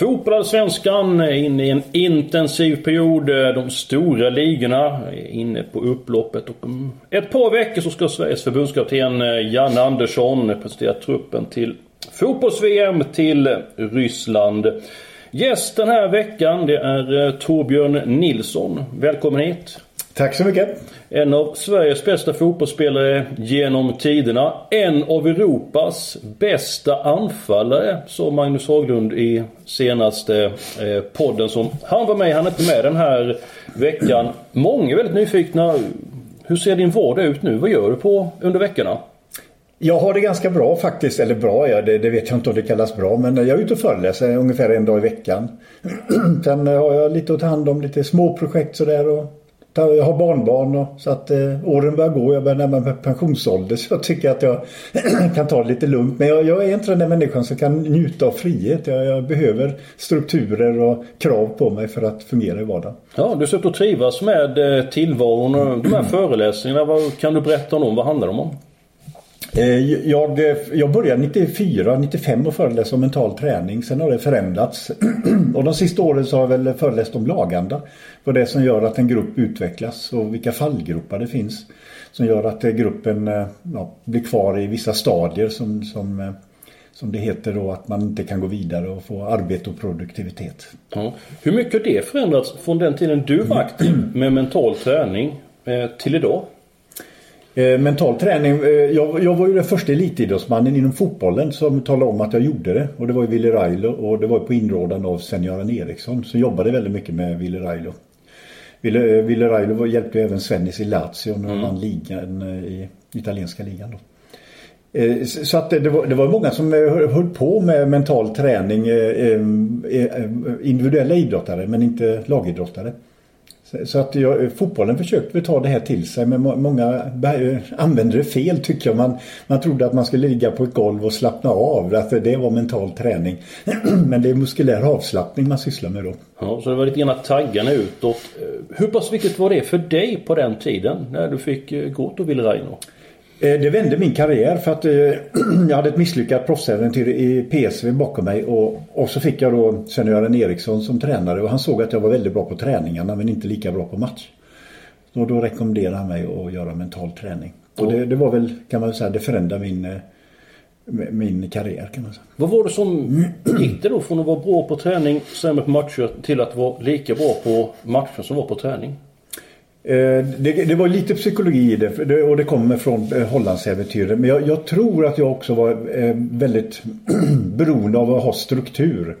Fotbollsvenskan är inne i en intensiv period. De stora ligorna är inne på upploppet och om ett par veckor så ska Sveriges förbundskapten eh, Janne Andersson presentera truppen till fotbolls-VM till Ryssland. Gäst den här veckan det är eh, Torbjörn Nilsson. Välkommen hit! Tack så mycket! En av Sveriges bästa fotbollsspelare genom tiderna. En av Europas bästa anfallare, sa Magnus Haglund i senaste eh, podden som han var med Han är inte med den här veckan. Många är väldigt nyfikna. Hur ser din vardag ut nu? Vad gör du på under veckorna? Jag har det ganska bra faktiskt. Eller bra, ja, det, det vet jag inte om det kallas bra. Men jag är ute och föreläser ungefär en dag i veckan. Sen har jag lite att ta hand om lite små projekt sådär. Och jag har barnbarn och, så att eh, åren börjar gå. Jag börjar närma mig pensionsålder så jag tycker att jag kan ta det lite lugnt. Men jag, jag, är inte den där människan som kan njuta av frihet. Jag, jag, behöver strukturer och krav på mig för att fungera i vardagen. Ja, du ut att trivas med eh, tillvaron och de här föreläsningarna. Vad kan du berätta om dem? Vad handlar de om? Eh, jag, jag började 94, 95 och föreläsa om mental träning. Sen har det förändrats. och de sista åren så har jag väl föreläst om laganda. Vad det som gör att en grupp utvecklas och vilka fallgropar det finns. Som gör att gruppen eh, ja, blir kvar i vissa stadier som, som, eh, som det heter då att man inte kan gå vidare och få arbete och produktivitet. Ja. Hur mycket har det förändrats från den tiden du var aktiv med mental träning till idag? Eh, mental träning. Eh, jag, jag, var ju den första elitidrottsmannen inom fotbollen som talade om att jag gjorde det. Och det var ju Willy Railo och det var på inrådan av Sven-Göran Eriksson som jobbade väldigt mycket med Willy Railo. Ville, eh, Ville Railo hjälpte även Svennis i Lazio när de mm. vann ligan i italienska ligan. Då. Så att det var, det var många som höll på med mental träning, individuella idrottare men inte lagidrottare. Så att jag, fotbollen försökte ta det här till sig men många använder det fel tycker jag. Man, man trodde att man skulle ligga på ett golv och slappna av. Att det var mental träning. men det är muskulär avslappning man sysslar med då. Ja, så det var lite grann taggarna utåt. Eh, hur pass viktigt var det för dig på den tiden när du fick eh, gå till Ville Reino? Det vände min karriär för att eh, jag hade ett misslyckat proffsäventyr i PSV bakom mig och, och så fick jag då Sven-Göran Eriksson som tränare och han såg att jag var väldigt bra på träningarna men inte lika bra på match. Och då rekommenderade han mig att göra mental träning. Och det, det var väl, kan man säga, det förändrade min, eh, min karriär kan man säga. Vad var det som gick det då från att vara bra på träning, sämre på matcher till att vara lika bra på matcher som var på träning? Eh, det, det, var lite psykologi i det och det kommer från eh, Hollandsäventyret. Men jag, jag, tror att jag också var eh, väldigt beroende av att ha struktur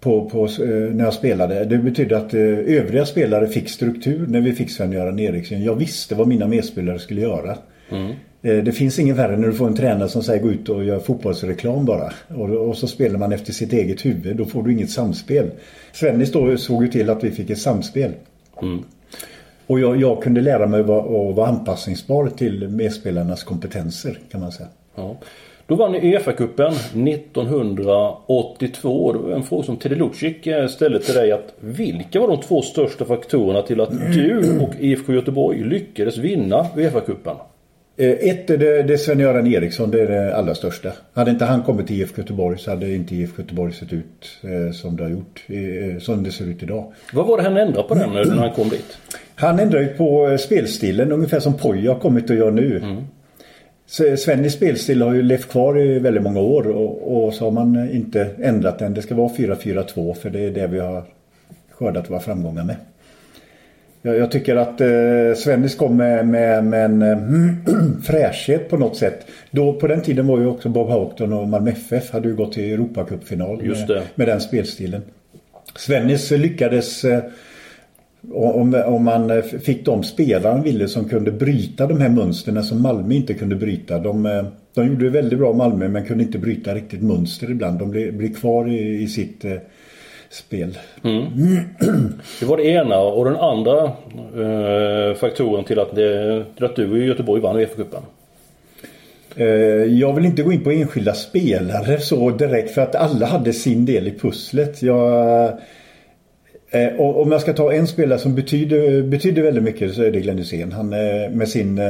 på, på, när jag spelade. Det betydde att övriga spelare fick struktur när vi fick Sven-Göran Eriksson. Jag visste vad mina medspelare skulle göra. Mm. Det finns ingen värre när du får en tränare som säger gå ut och gör fotbollsreklam bara. Och, och, så spelar man efter sitt eget huvud. Då får du inget samspel. Svennis då såg ju till att vi fick ett samspel. Mm. Och jag, jag, kunde lära mig att vara, att vara anpassningsbar till medspelarnas kompetenser kan man säga. Ja. Då vann ni Uefa-cupen 1982. Det var en fråga som Teddy Lucic eh, ställde till dig. Att vilka var de två största faktorerna till att du och IFK Göteborg lyckades vinna Uefa-cupen? Eh, ett är det, det Sven-Göran Eriksson, det är det allra största. Hade inte han kommit till IFK Göteborg så hade inte IFK Göteborg sett ut eh, som det har gjort. Som det ser ut idag. Vad var det han ändrade på den när han kom dit? Han ändrade på eh, spelstilen ungefär som Poja har kommit att göra nu. Mm. Svennis spelstil har ju levt kvar i väldigt många år och, och, så har man inte ändrat den. Det ska vara 4-4-2 för det är det vi har skördat våra framgångar med. Jag, jag tycker att eh, Svennis kom med, med, med en äh, fräschhet på något sätt. Då, på den tiden var ju också Bob Houghton och Malmö FF hade ju gått till Europacupfinal med, med den spelstilen. Svennis lyckades eh, om, om man fick de spelare han ville som kunde bryta de här mönstren som Malmö inte kunde bryta. De, eh, de gjorde väldigt bra Malmö men kunde inte bryta riktigt mönster ibland. De blev, blev kvar i, i sitt eh, spel. Mm. Det var det ena och den andra eh, faktorn till att, det, till att du i Göteborg vann Uefa-cupen. Eh, jag vill inte gå in på enskilda spelare så direkt för att alla hade sin del i pusslet. Jag, eh, om jag ska ta en spelare som betyder, betyder väldigt mycket så är det Glenn Hysén. Han med sin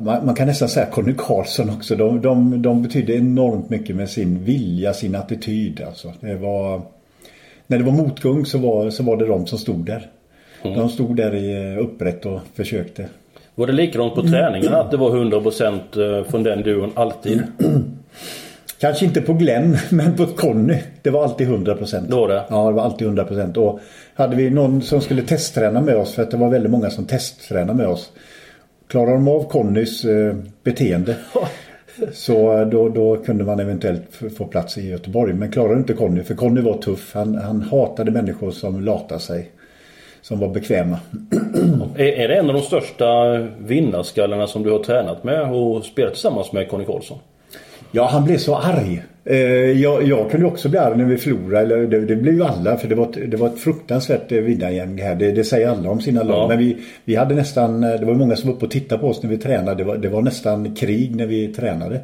man, kan nästan säga Conny Karlsson också. De, de, de betyder enormt mycket med sin vilja, sin attityd. Alltså. Det var, när det var motgång så var, så var det de som stod där. Mm. De stod där i upprätt och försökte. Var det likadant på träningen att det var 100% eh, från den duon alltid? Kanske inte på Glenn men på Conny. Det var alltid 100%. Det var det? Ja, det var alltid 100%. Och hade vi någon som skulle testträna med oss för att det var väldigt många som testtränade med oss. Klarar de av Connys eh, beteende så då, då kunde man eventuellt få plats i Göteborg. Men klarar inte Conny, för Conny var tuff. Han, han hatade människor som latade sig som var bekväma. Är det en av de största vinnarskallarna som du har tränat med och spelat tillsammans med Conny Karlsson? Ja, han blev så arg. Eh, jag, jag kunde också bli arg när vi förlorade. Det, det blev ju alla för det var ett, det var ett fruktansvärt eh, vinnargäng här. Det, det, säger alla om sina lag. Ja. Men vi, vi hade nästan, det var många som var uppe och tittade på oss när vi tränade. Det var, det var nästan krig när vi tränade.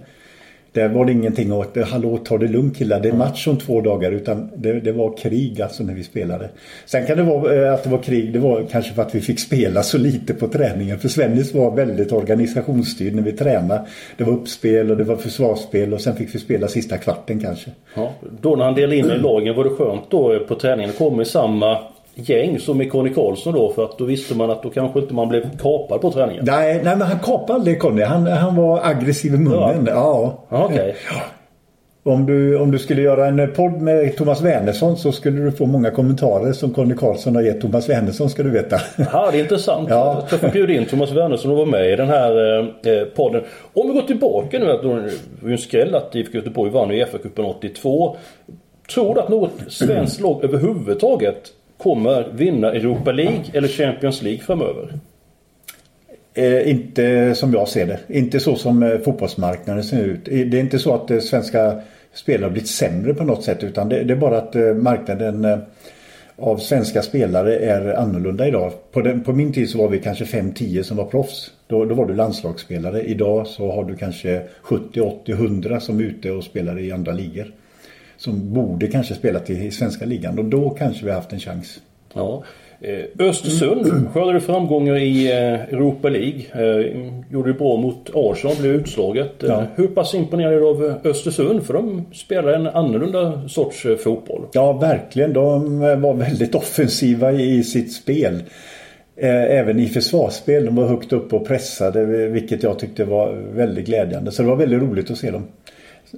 Där var det ingenting att hallå ta det lugnt killar. Det är match om två dagar utan det, det, var krig alltså när vi spelade. Sen kan det vara eh, att det var krig. Det var kanske för att vi fick spela så lite på träningen. För Svennis var väldigt organisationsstyrd när vi tränade. Det var uppspel och det var försvarsspel och sen fick vi spela sista kvarten kanske. Ja, då när han delade in i lagen var det skönt då på träningen. Det kom i samma gäng som med Conny Karlsson då för att då visste man att då kanske inte man blev kapad på träningen. Nej, nej men han kapade aldrig Conny. Han, han var aggressiv i munnen. Ja. ja. Okay. Om du, om du skulle göra en podd med Thomas Wernersson så skulle du få många kommentarer som Conny Karlsson har gett Thomas Wernersson ska du veta. Ja, det är intressant. Ja. Jag får bjuda in Thomas Wernersson och vara med i den här eh, podden. Om vi går tillbaka nu, det var ju en skräll att IFK Göteborg vann Uefa-cupen 82. Tror du att något svenskt lag överhuvudtaget kommer vinna Europa League eller Champions League framöver? Eh, inte som jag ser det. Inte så som eh, fotbollsmarknaden ser ut. Eh, det är inte så att eh, svenska spelare har blivit sämre på något sätt utan det, det är bara att eh, marknaden eh, av svenska spelare är annorlunda idag. På, den, på min tid så var vi kanske 5-10 som var proffs. Då, då var du landslagsspelare. Idag så har du kanske 70, 80, 100 som är ute och spelar i andra ligor som borde kanske spelat i svenska ligan och då kanske vi haft en chans. Ja. Eh, Östersund mm. skördade framgångar i eh, Europa League. Eh, gjorde det bra mot Arsenal, blev utslaget. Ja. Hur pass imponerad av Östersund? För de spelar en annorlunda sorts fotboll. Ja, verkligen. De var väldigt offensiva i sitt spel. Även i försvarsspel. De var högt upp och pressade vilket jag tyckte var väldigt glädjande. Så det var väldigt roligt att se dem.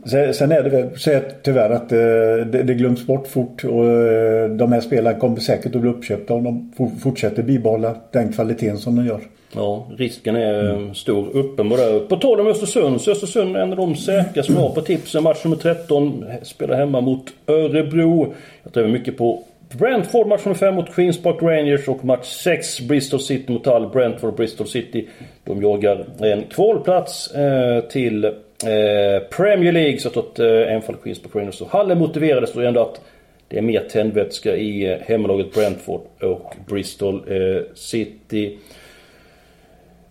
Sen är det väl så tyvärr att eh, det, det glöms bort fort och eh, de här spelarna kommer säkert att bli uppköpta om de fortsätter bibehålla den kvaliteten som de gör. Ja, risken är mm. stor uppenbar På tal om Östersund så Östersund är en av de säkra som har på tipsen. Match nummer 13 spelar hemma mot Örebro. Jag tror mycket på Brentford match nummer 5 mot Queens Park Rangers och match 6 Bristol City mot Hull. Brentford och Bristol City. De jagar en kvalplats eh, till Eh, Premier League så att eh, en fall Queens på Rangers och Halle motiverades då ändå att det är mer tändvätska i eh, hemmalaget Brentford och Bristol eh, City.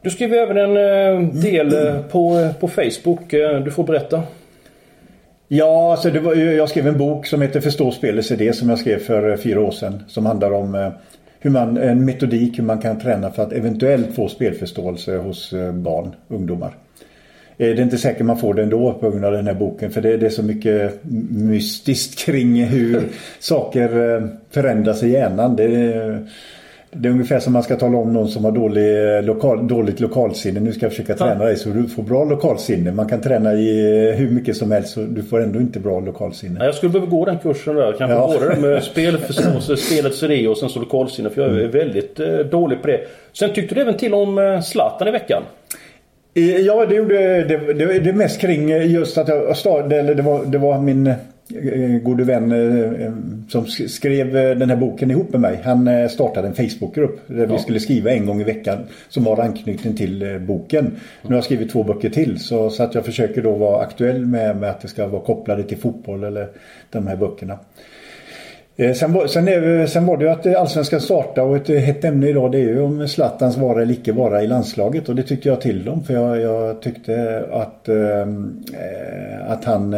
Du skriver även en eh, del eh, på, eh, på Facebook. Du får berätta. Ja, alltså det var, jag skrev en bok som heter Förstå spelets idé som jag skrev för fyra år sedan. Som handlar om hur man, en metodik hur man kan träna för att eventuellt få spelförståelse hos barn, ungdomar. Eh, det är inte säkert man får det ändå på grund av den här boken för det, det är så mycket mystiskt kring hur saker eh, förändras i hjärnan. Det, det är ungefär som man ska tala om någon som har dålig, lokal, dåligt lokalsinne. Nu ska jag försöka träna dig så du får bra lokalsinne. Man kan träna i hur mycket som helst så du får ändå inte bra lokalsinne. Jag skulle behöva gå den kursen där. Kanske ja. både med spelförståelse, spelets idé och sen så lokalsinne. För jag är mm. väldigt eh, dålig på det. Sen tyckte du även till om Zlatan i veckan. Ja, det gjorde det, det, det mest kring just att jag startade, eller det var, det var min eh, gode vän eh, som skrev eh, den här boken ihop med mig. Han startade en Facebookgrupp där ja. vi skulle skriva en gång i veckan som var anknytning till boken. Nu har jag skrivit två böcker till så, så att jag försöker då vara aktuell med, med att det ska vara kopplade till fotboll eller de här böckerna. Eh, sen, var, sen, är, sen var det ju att eh, Allsvenskan startade och ett eh, hett ämne idag det är ju om Zlatans vara eller icke vara i landslaget och det tyckte jag till om för jag, jag tyckte att, äh, att han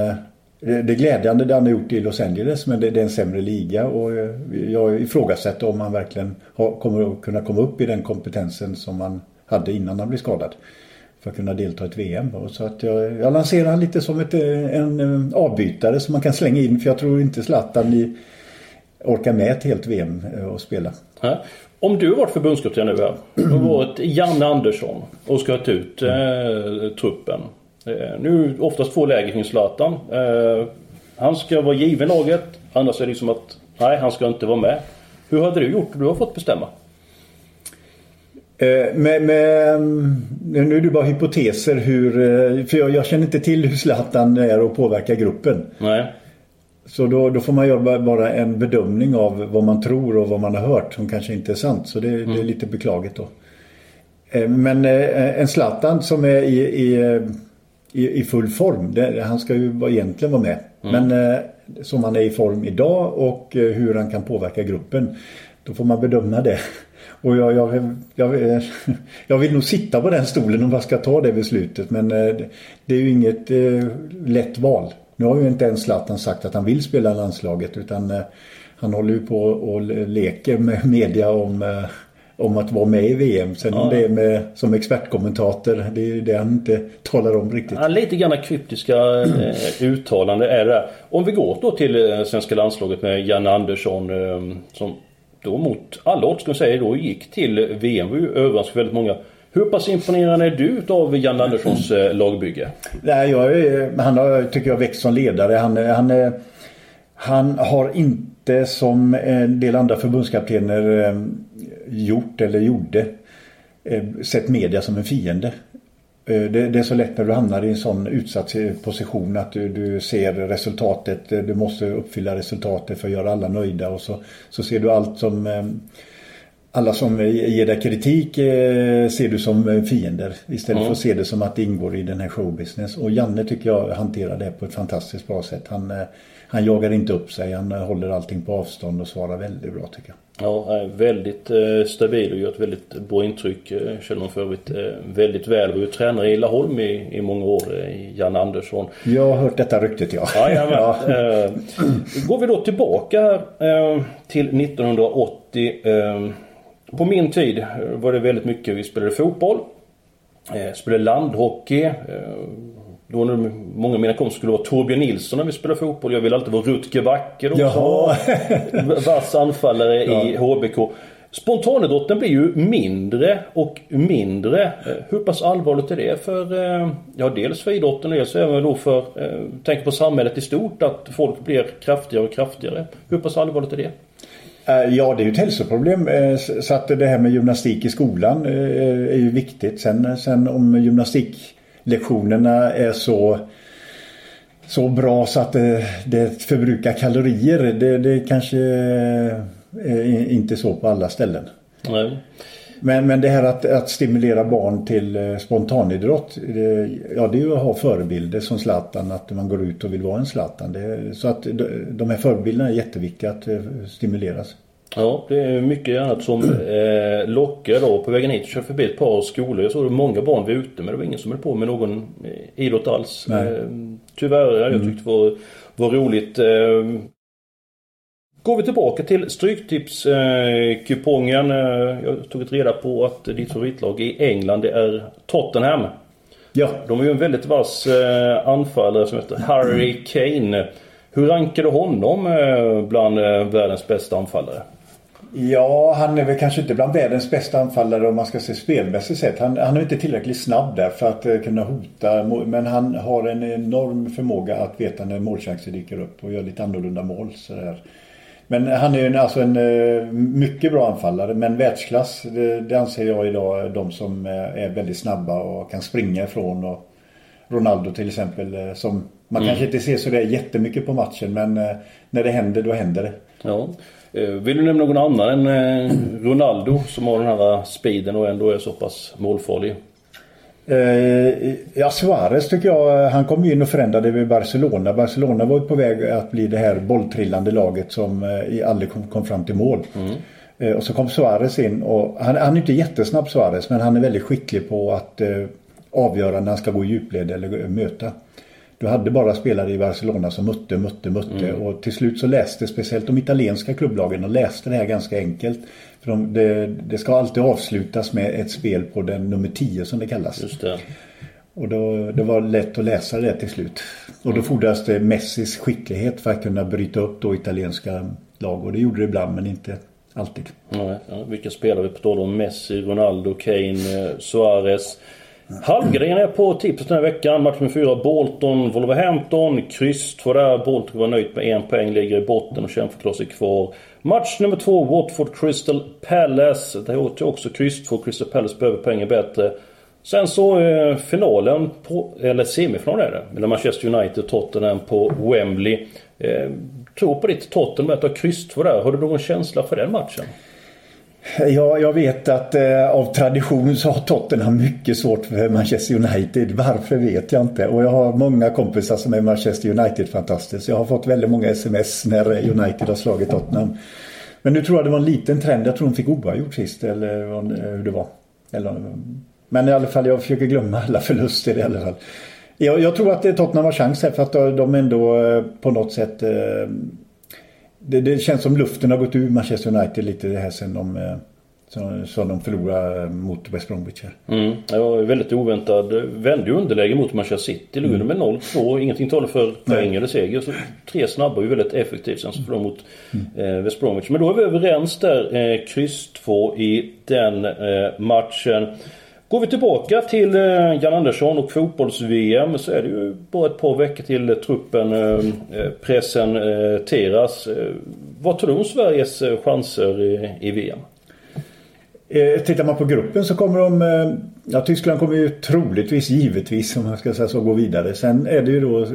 det är glädjande det han har gjort i Los Angeles men det, det är en sämre liga och jag ifrågasätter om han verkligen har, kommer att kunna komma upp i den kompetensen som han hade innan han blev skadad för att kunna delta i ett VM. Så att jag, jag lanserar han lite som ett, en, en avbytare som man kan slänga in för jag tror inte Zlatan i, orkar med ett helt VM eh, och spela. Ja. Om du varit förbundskapten nu här och varit Janne Andersson och ska ta ut eh, truppen. Eh, nu oftast två läger kring Zlatan. Eh, han ska vara given laget. Annars är det liksom att nej, han ska inte vara med. Hur hade du gjort? Du har fått bestämma. Eh, med, med, nu är det bara hypoteser hur, eh, för jag, jag, känner inte till hur Zlatan är och påverkar gruppen. Nej. Så då, då, får man göra bara en bedömning av vad man tror och vad man har hört som kanske inte är sant. Så det, mm. det är mm. lite beklagligt då. Eh, men en Zlatan som är i, i, i, full form, det, han ska ju egentligen vara med. Mm. Men som han är i form idag och hur han kan påverka gruppen. Då får man bedöma det. Och jag, jag, jag, jag, vill nog sitta på den stolen om jag ska ta det beslutet. Men eh, det är ju inget eh, lätt val. Nu har ju inte ens Zlatan sagt att han vill spela landslaget utan eh, han håller ju på och leker med media om, om att vara med i VM. Sen ja. om det är med, som expertkommentator, det är det han inte talar om riktigt. Ja, lite grann kryptiska uttalande är det. Om vi går då till svenska landslaget med Jan Andersson som då mot alla odds jag säga då gick till VM. var ju överraskade väldigt många. Hur pass imponerad är du av Jan Anderssons eh, lagbygge? Nej, jag, han har, tycker jag, växt som ledare. Han, eh, han, eh, han har inte som en del andra förbundskaptener gjort eller gjorde sett media som en fiende. Det, det, är så lätt när du hamnar i en sån utsatt position att du, du, ser resultatet, du måste uppfylla resultatet för att göra alla nöjda och så, så ser du allt som eh, alla som ger dig kritik eh, ser du som fiender istället för att se det som att det ingår i den här showbusiness. Och Janne tycker jag hanterar det på ett fantastiskt bra sätt. Han, han jagar inte upp sig, han håller allting på avstånd och svarar väldigt bra tycker jag. Ja, väldigt eh, stabil och gör ett väldigt bra intryck. Eh, känner man för övrigt eh, väldigt väl. Var ju tränare i Laholm i, i många år, Jan Andersson. Jag har hört detta ryktet ja. ja, ja. Går vi då tillbaka till 1980. På min tid var det väldigt mycket, vi spelade fotboll. Spelade landhockey. Då när många av mina kompisar skulle vara Torbjörn Nilsson när vi spelade fotboll. Jag ville alltid vara Rutger Backe också. Vass anfallare ja. i HBK. Spontanidrotten blir ju mindre och mindre. Eh, hur pass allvarligt är det för, eh, ja dels för idrotten och dels även då för, eh, tänk på samhället i stort, att folk blir kraftigare och kraftigare. Hur pass allvarligt är det? Eh, ja, det är ju ett hälsoproblem. Eh, så att det här med gymnastik i skolan eh, är ju viktigt. Sen, sen om gymnastiklektionerna är så så bra så att det, det förbrukar kalorier. Det, det kanske är inte så på alla ställen. Nej. Men, men det här att, att stimulera barn till eh, spontanidrott. Det, ja, det är ju att ha förebilder som Zlatan. Att man går ut och vill vara en Zlatan. Det, så att de här förebilderna är jätteviktiga att eh, stimuleras. Ja, det är mycket annat som eh, lockar då. På vägen hit körde förbi ett par skolor. Jag såg många barn var ute men det var ingen som höll på med någon eh, idrott alls. Eh, tyvärr, jag tyckte det var, var roligt. Går vi tillbaka till Stryktipskupongen. Eh, jag tog ett reda på att ditt favoritlag i England det är Tottenham. Ja. De är ju en väldigt vass eh, anfallare som heter Harry Kane. Hur rankar du honom eh, bland världens bästa anfallare? Ja, han är väl kanske inte bland världens bästa anfallare om man ska se spelmässigt sett. Han, han är inte tillräckligt snabb där för att kunna hota. Men han har en enorm förmåga att veta när målchanser dyker upp och gör lite annorlunda mål. Sådär. Men han är ju alltså en uh, mycket bra anfallare. Men världsklass, det, det, anser jag idag de som är väldigt snabba och kan springa ifrån. Och Ronaldo till exempel som man mm. kanske inte ser så där jättemycket på matchen men när det händer då händer det. Ja. Eh, vill du nämna någon annan än eh, Ronaldo som har den här speeden och ändå är så pass målfarlig? Eh, ja, Suarez tycker jag, han kom in och förändrade vid Barcelona. Barcelona var på väg att bli det här bolltrillande laget som eh, aldrig kom, kom fram till mål. Mm. Eh, och så kom Suarez in och han, han är inte jättesnabb Suarez men han är väldigt skicklig på att eh, avgöra när han ska gå i djupled eller möta. Du hade bara spelare i Barcelona som mötte, mötte, mötte mm. och till slut så läste speciellt de italienska klubblagen och läste det här ganska enkelt. För de, det, det, ska alltid avslutas med ett spel på den nummer 10 som det kallas. Just det. Och då, det var lätt att läsa det till slut. Och då fordras det Messis skicklighet för att kunna bryta upp då italienska lag. Och det gjorde det ibland men inte alltid. Ja, ja, vilka spelare vi på om? Messi, Ronaldo, Kane, eh, Suarez. Halvgren är på tipset den här veckan. Match med fyra Bolton, Wolverhampton. Kryss två där. Bolton var nöjt med en poäng, ligger i botten och kämpar för att klara sig kvar. Match nummer två, Watford Crystal Palace. Det är också kryss två. Crystal Palace behöver poängen bättre. Sen så eh, finalen, på, eller semifinalen är det, mellan Manchester United och Tottenham på Wembley. Eh, tror på ditt Tottenham att ha kryss två där. Har du någon känsla för den matchen? Ja, jag vet att eh, av tradition så har Tottenham mycket svårt för Manchester United. Varför vet jag inte. Och jag har många kompisar som är Manchester United-fantastiskt. Jag har fått väldigt många sms när United har slagit Tottenham. Men nu tror jag det var en liten trend. Jag tror de fick oavgjort sist eller eh, hur det var. Eller, men i alla fall, jag försöker glömma alla förluster i alla fall. Jag, jag tror att Tottenham har chans här för att de ändå eh, på något sätt eh, det, det, känns som luften har gått ur Manchester United lite det här sen de, eh, som, de förlorade mot West Bromwich här. Mm, det var väldigt oväntat. Vände underläge mot Manchester City. Låg mm. med 0-2. Ingenting talar för poäng eller seger. Så tre snabba ju väldigt effektivt. Sen så förlorade mot mm. eh, West Bromwich. Men då är vi överens där. Eh, kryss 2 i den eh, matchen. Går vi tillbaka till eh, Jan Andersson och fotbolls-VM så är det ju bara ett par veckor till truppen eh, eh, presenteras. Vad tror du om Sveriges chanser i VM? Tittar man på gruppen så kommer de... Ja, Tyskland kommer ju troligtvis, givetvis, om man ska säga så, gå vidare. Sen är det ju då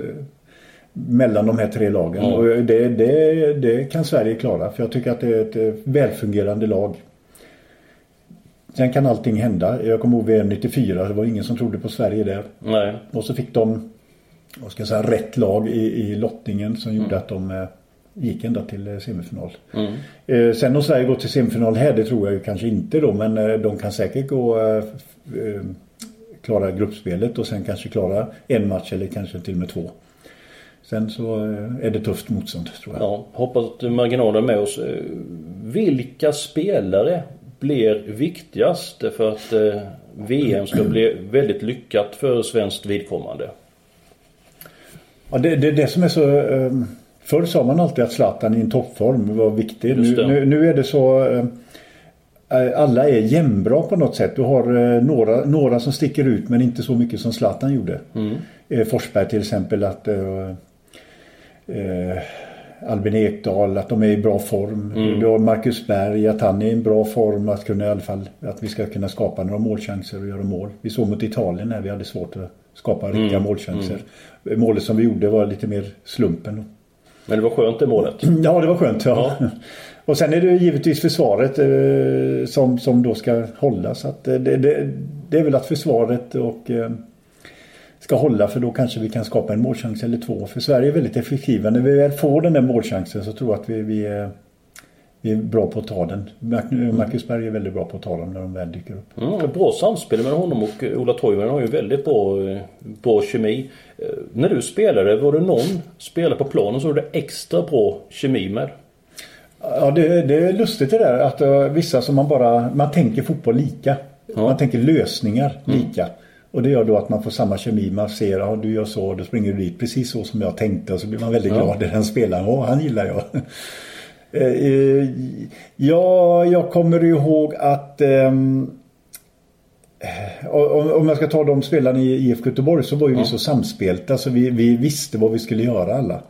mellan de här tre lagen. Mm. Och det, det, det kan Sverige klara. För jag tycker att det är ett välfungerande lag. Sen kan allting hända. Jag kommer ihåg VM 94. Det var ingen som trodde på Sverige där. Nej. Och så fick de vad ska jag säga, rätt lag i, i lottningen som gjorde mm. att de eh, gick ända till eh, semifinal. Mm. Eh, sen om Sverige går till semifinal här, det tror jag ju kanske inte då. Men eh, de kan säkert gå klara gruppspelet och sen kanske klara en match eller kanske till och med två. Sen så är det tufft motstånd tror jag. Ja, hoppas att marginalen är med oss. Vilka spelare blir viktigast för att eh, VM ska bli väldigt lyckat för svenskt vidkommande? Ja, det är det, det, som är så... Eh, förr sa man alltid att Zlatan i en toppform var viktig. Nu, nu, nu, är det så... Eh, alla är jämnbra på något sätt. Du har eh, några, några som sticker ut men inte så mycket som Zlatan gjorde. Mm. Eh, Forsberg till exempel att... Eh, eh, Albin Ekdal, att de är i bra form. Mm. Du har Marcus Berg, att han är i en bra form att kunna i alla fall att vi ska kunna skapa några målchanser och göra mål. Vi såg mot Italien när vi hade svårt att skapa mm. riktiga målchanser. Mm. Målet som vi gjorde var lite mer slumpen. Men det var skönt det målet? Ja, det var skönt. Ja. ja. Och sen är det givetvis försvaret eh, som, som då ska hållas. Att, eh, det, det, det, är väl att försvaret och eh, ska hålla för då kanske vi kan skapa en målchans eller två. För Sverige är väldigt effektiva. När vi väl får den där målchansen så tror jag att vi, vi, är, vi är bra på att ta den. Marcus Berg är väldigt bra på att ta dem när de väl dyker upp. Mm, bra samspel med honom och Ola Toivonen har ju väldigt bra, bra kemi. Eh, när du spelade, var det någon spelare på planen som du extra bra kemi med? Ja, det, det är lustigt det där att vissa som man bara, man tänker fotboll lika. Ja. Man tänker lösningar mm. Och det gör då att man får samma kemi. Man ser, ja du gör så, då springer du dit precis så som jag tänkte. Och så blir man väldigt ja. glad när den spelaren, åh han gillar jag. Eh, eh, ja, jag kommer ihåg att um, om jag ska ta de spelarna i IFK Göteborg så var ju ja. vi så samspelta så vi, vi visste vad vi skulle göra alla.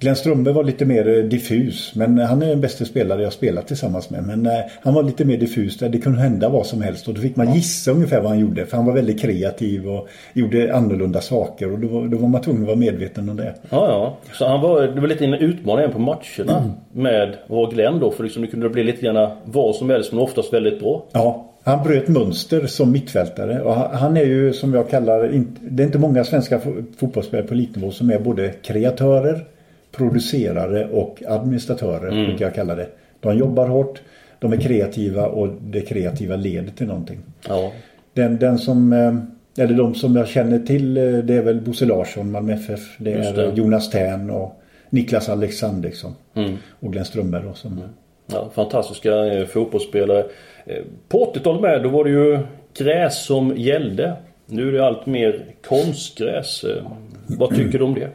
Glenn Strömberg var lite mer eh, diffus. Men han är den bästa spelare jag spelat tillsammans med. Men eh, han var lite mer diffus där det kunde hända vad som helst. Och då fick man gissa ungefär vad han gjorde. För han var väldigt kreativ och gjorde annorlunda saker. Och då, var, då var man tvungen att vara medveten om det. Ja, ja. Så han var, det var lite en utmaning på matcherna mm. med var Glenn då. För liksom det kunde bli lite grann vad som helst men oftast väldigt bra. Ja, Han bröt mönster som mittfältare och han är ju som jag kallar, det är inte många svenska fotbollsspelare på elitnivå som är både kreatörer, producerare och administratörer, mm. brukar jag kalla det. De jobbar hårt, de är kreativa och det kreativa leder till någonting. Ja. Den, den som, eh, eller de som jag känner till eh, det är väl Bosse Larsson, Malmö FF. Det är det. Jonas Tern och Niklas Alexandersson mm. och Glenn Strömberg då, som... Mm. Ja, fantastiska eh, fotbollsspelare. På 80-talet med, då var det ju gräs som gällde. Nu är det allt mer konstgräs. Vad tycker du om det?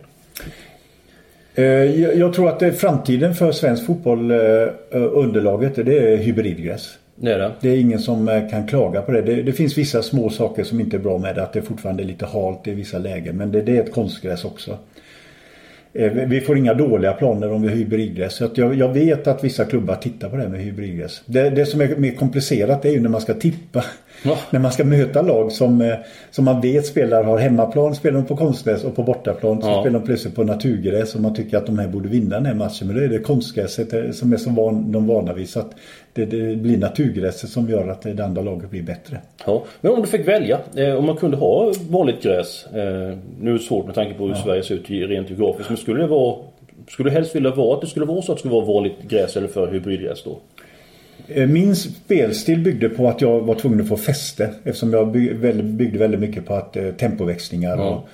Jag tror att framtiden för svensk fotboll, underlaget, det är hybridgräs. Det är det. Det är ingen som eh, kan klaga på det. det. det. finns vissa små saker som inte är bra med det. Att det fortfarande är lite halt i vissa lägen. Men det, det är ett konstgräs också. Eh, vi får inga dåliga planer om vi har hybridgräs. Så jag, jag, vet att vissa klubbar tittar på det här med hybridgräs. Det, det som är mer komplicerat är ju när man ska tippa. Ja. När man ska möta lag som, eh, som man vet spelar har hemmaplan spelar de på konstgräs och på bortaplan så ja. spelar de plötsligt på naturgräs och man tycker att de här borde vinna den här matchen. Men då är det konstgräset som är som van, de vana vid. Så att det, det blir naturgräset som gör att det andra laget blir bättre. Ja. Men om du fick välja, eh, om man kunde ha vanligt gräs. Eh, nu är det svårt med tanke på hur ja. Sverige ser ut rent geografiskt. Men skulle det vara skulle du helst vilja vara att det skulle vara så att det skulle vara vanligt gräs eller för hybridgräs då? Eh, min spelstil byggde på att jag var tvungen att få fäste eftersom jag byggde väldigt mycket på att eh, tempoväxlingar och,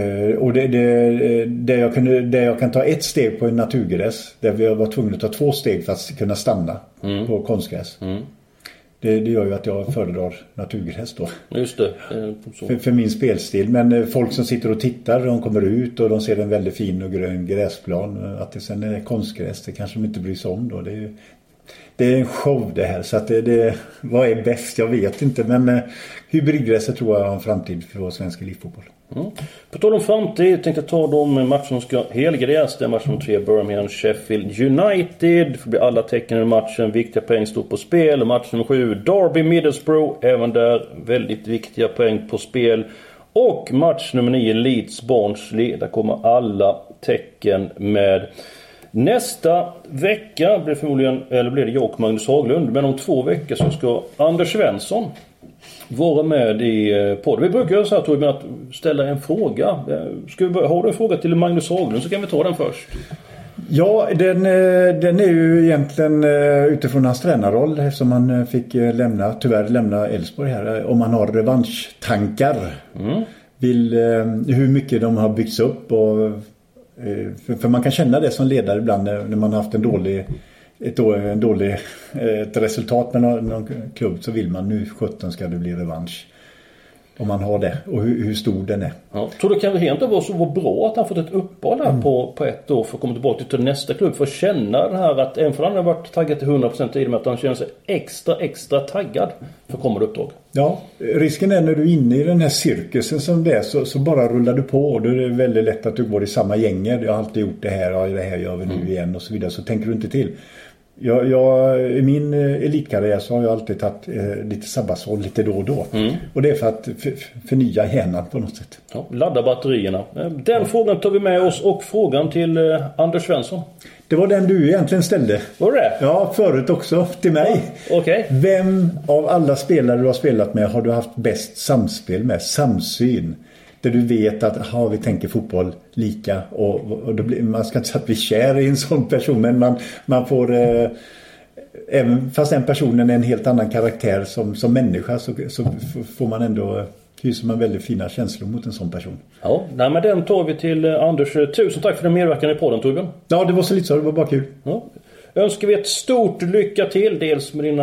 eh, och det, det, det, jag kunde, det jag kan ta ett steg på en naturgräs där vi var tvungna att ta två steg för att kunna stanna mm. på konstgräs. Mm. Det, det, gör ju att jag föredrar naturgräs då. Just det. För, för, min spelstil. Men folk som sitter och tittar, de kommer ut och de ser en väldigt fin och grön gräsplan. Att det sen är konstgräs, det kanske de inte bryr sig om då. Det är, det är en show det här. Så att det, det, vad är bäst? Jag vet inte. Men eh, hybridgräset tror jag har en framtid för vår svensk elitfotboll. Mm. På tal om framtid tänkte jag ta de matcher som ska helgarderas. Det är match nummer tre Birmingham Sheffield United. Det blir alla tecken i matchen. Viktiga poäng står på spel. Match nummer sju Derby Middlesbrough. Även där väldigt viktiga poäng på spel. Och match nummer nio Leeds Barnsley. Där kommer alla tecken med. Nästa vecka blir förmodligen, eller blir det jag och Magnus Haglund. Men om två veckor så ska Anders Svensson vara med i eh, podden. Vi brukar göra så här Torbjörn att ställa en fråga. Eh, ska vi? Har du en fråga till Magnus Haglund så kan vi ta den först. Ja, den, eh, den är ju egentligen utifrån hans tränarroll eftersom han fick lämna, tyvärr lämna Elfsborg här. Om han har revanschtankar. Mm. Vill, hur mycket de har byggts upp och för, för, man kan känna det som ledare ibland när, när man har haft en dålig ett, en dålig, eh, ett resultat med någon, någon klubb så vill man nu 17 ska det bli revansch. Om man har det och hur, hur stor den är. Ja. Tror du kan rent vara så bra att han fått ett uppehåll här mm. på, på ett år för att komma tillbaka till nästa klubb. För att känna det här att även för han har varit taggad till 100% i det med att han känner sig extra extra taggad för kommande uppdrag. Ja, risken är när du är inne i den här cirkusen som det är så, så bara rullar du på. Då är det väldigt lätt att du går i samma gänger. Jag har alltid gjort det här och det här gör vi nu mm. igen och så vidare. Så tänker du inte till. Jag, jag, I min eh, elitkarriär så har jag alltid tagit eh, lite sabbatsår lite då och då. Mm. Och det är för att förnya hjärnan på något sätt. Ja, ladda batterierna. Eh, den ja. frågan tar vi med oss och frågan till eh, Anders Svensson. Det var den du egentligen ställde. Var det Ja, förut också. Till mig. Ja, okay. Vem av alla spelare du har spelat med har du haft bäst samspel med? Samsyn. Där du vet att aha, vi tänker fotboll lika och, och blir, man ska inte säga att vi är kär i en sån person men man, man får eh, Även fast den personen är en helt annan karaktär som, som människa så, så får man ändå hyser man väldigt fina känslor mot en sån person. Ja, nej, men den tar vi till eh, Anders. Tusen tack för din medverkan i podden Torbjörn. Ja, det var så lite så. Det var bara kul. Ja önskar vi ett stort lycka till. Dels med dina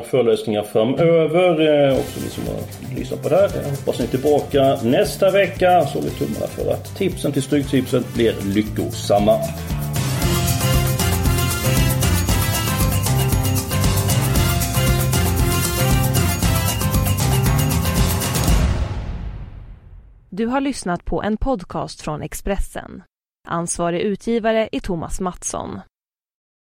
föreläsningar framöver. Eh, också ni som har lyssnat på det här. Jag hoppas ni är tillbaka nästa vecka. Så vi tummarna för att tipsen till Stryktipset blir lyckosamma. Du har lyssnat på en podcast från Expressen. Ansvarig utgivare är Thomas Mattsson.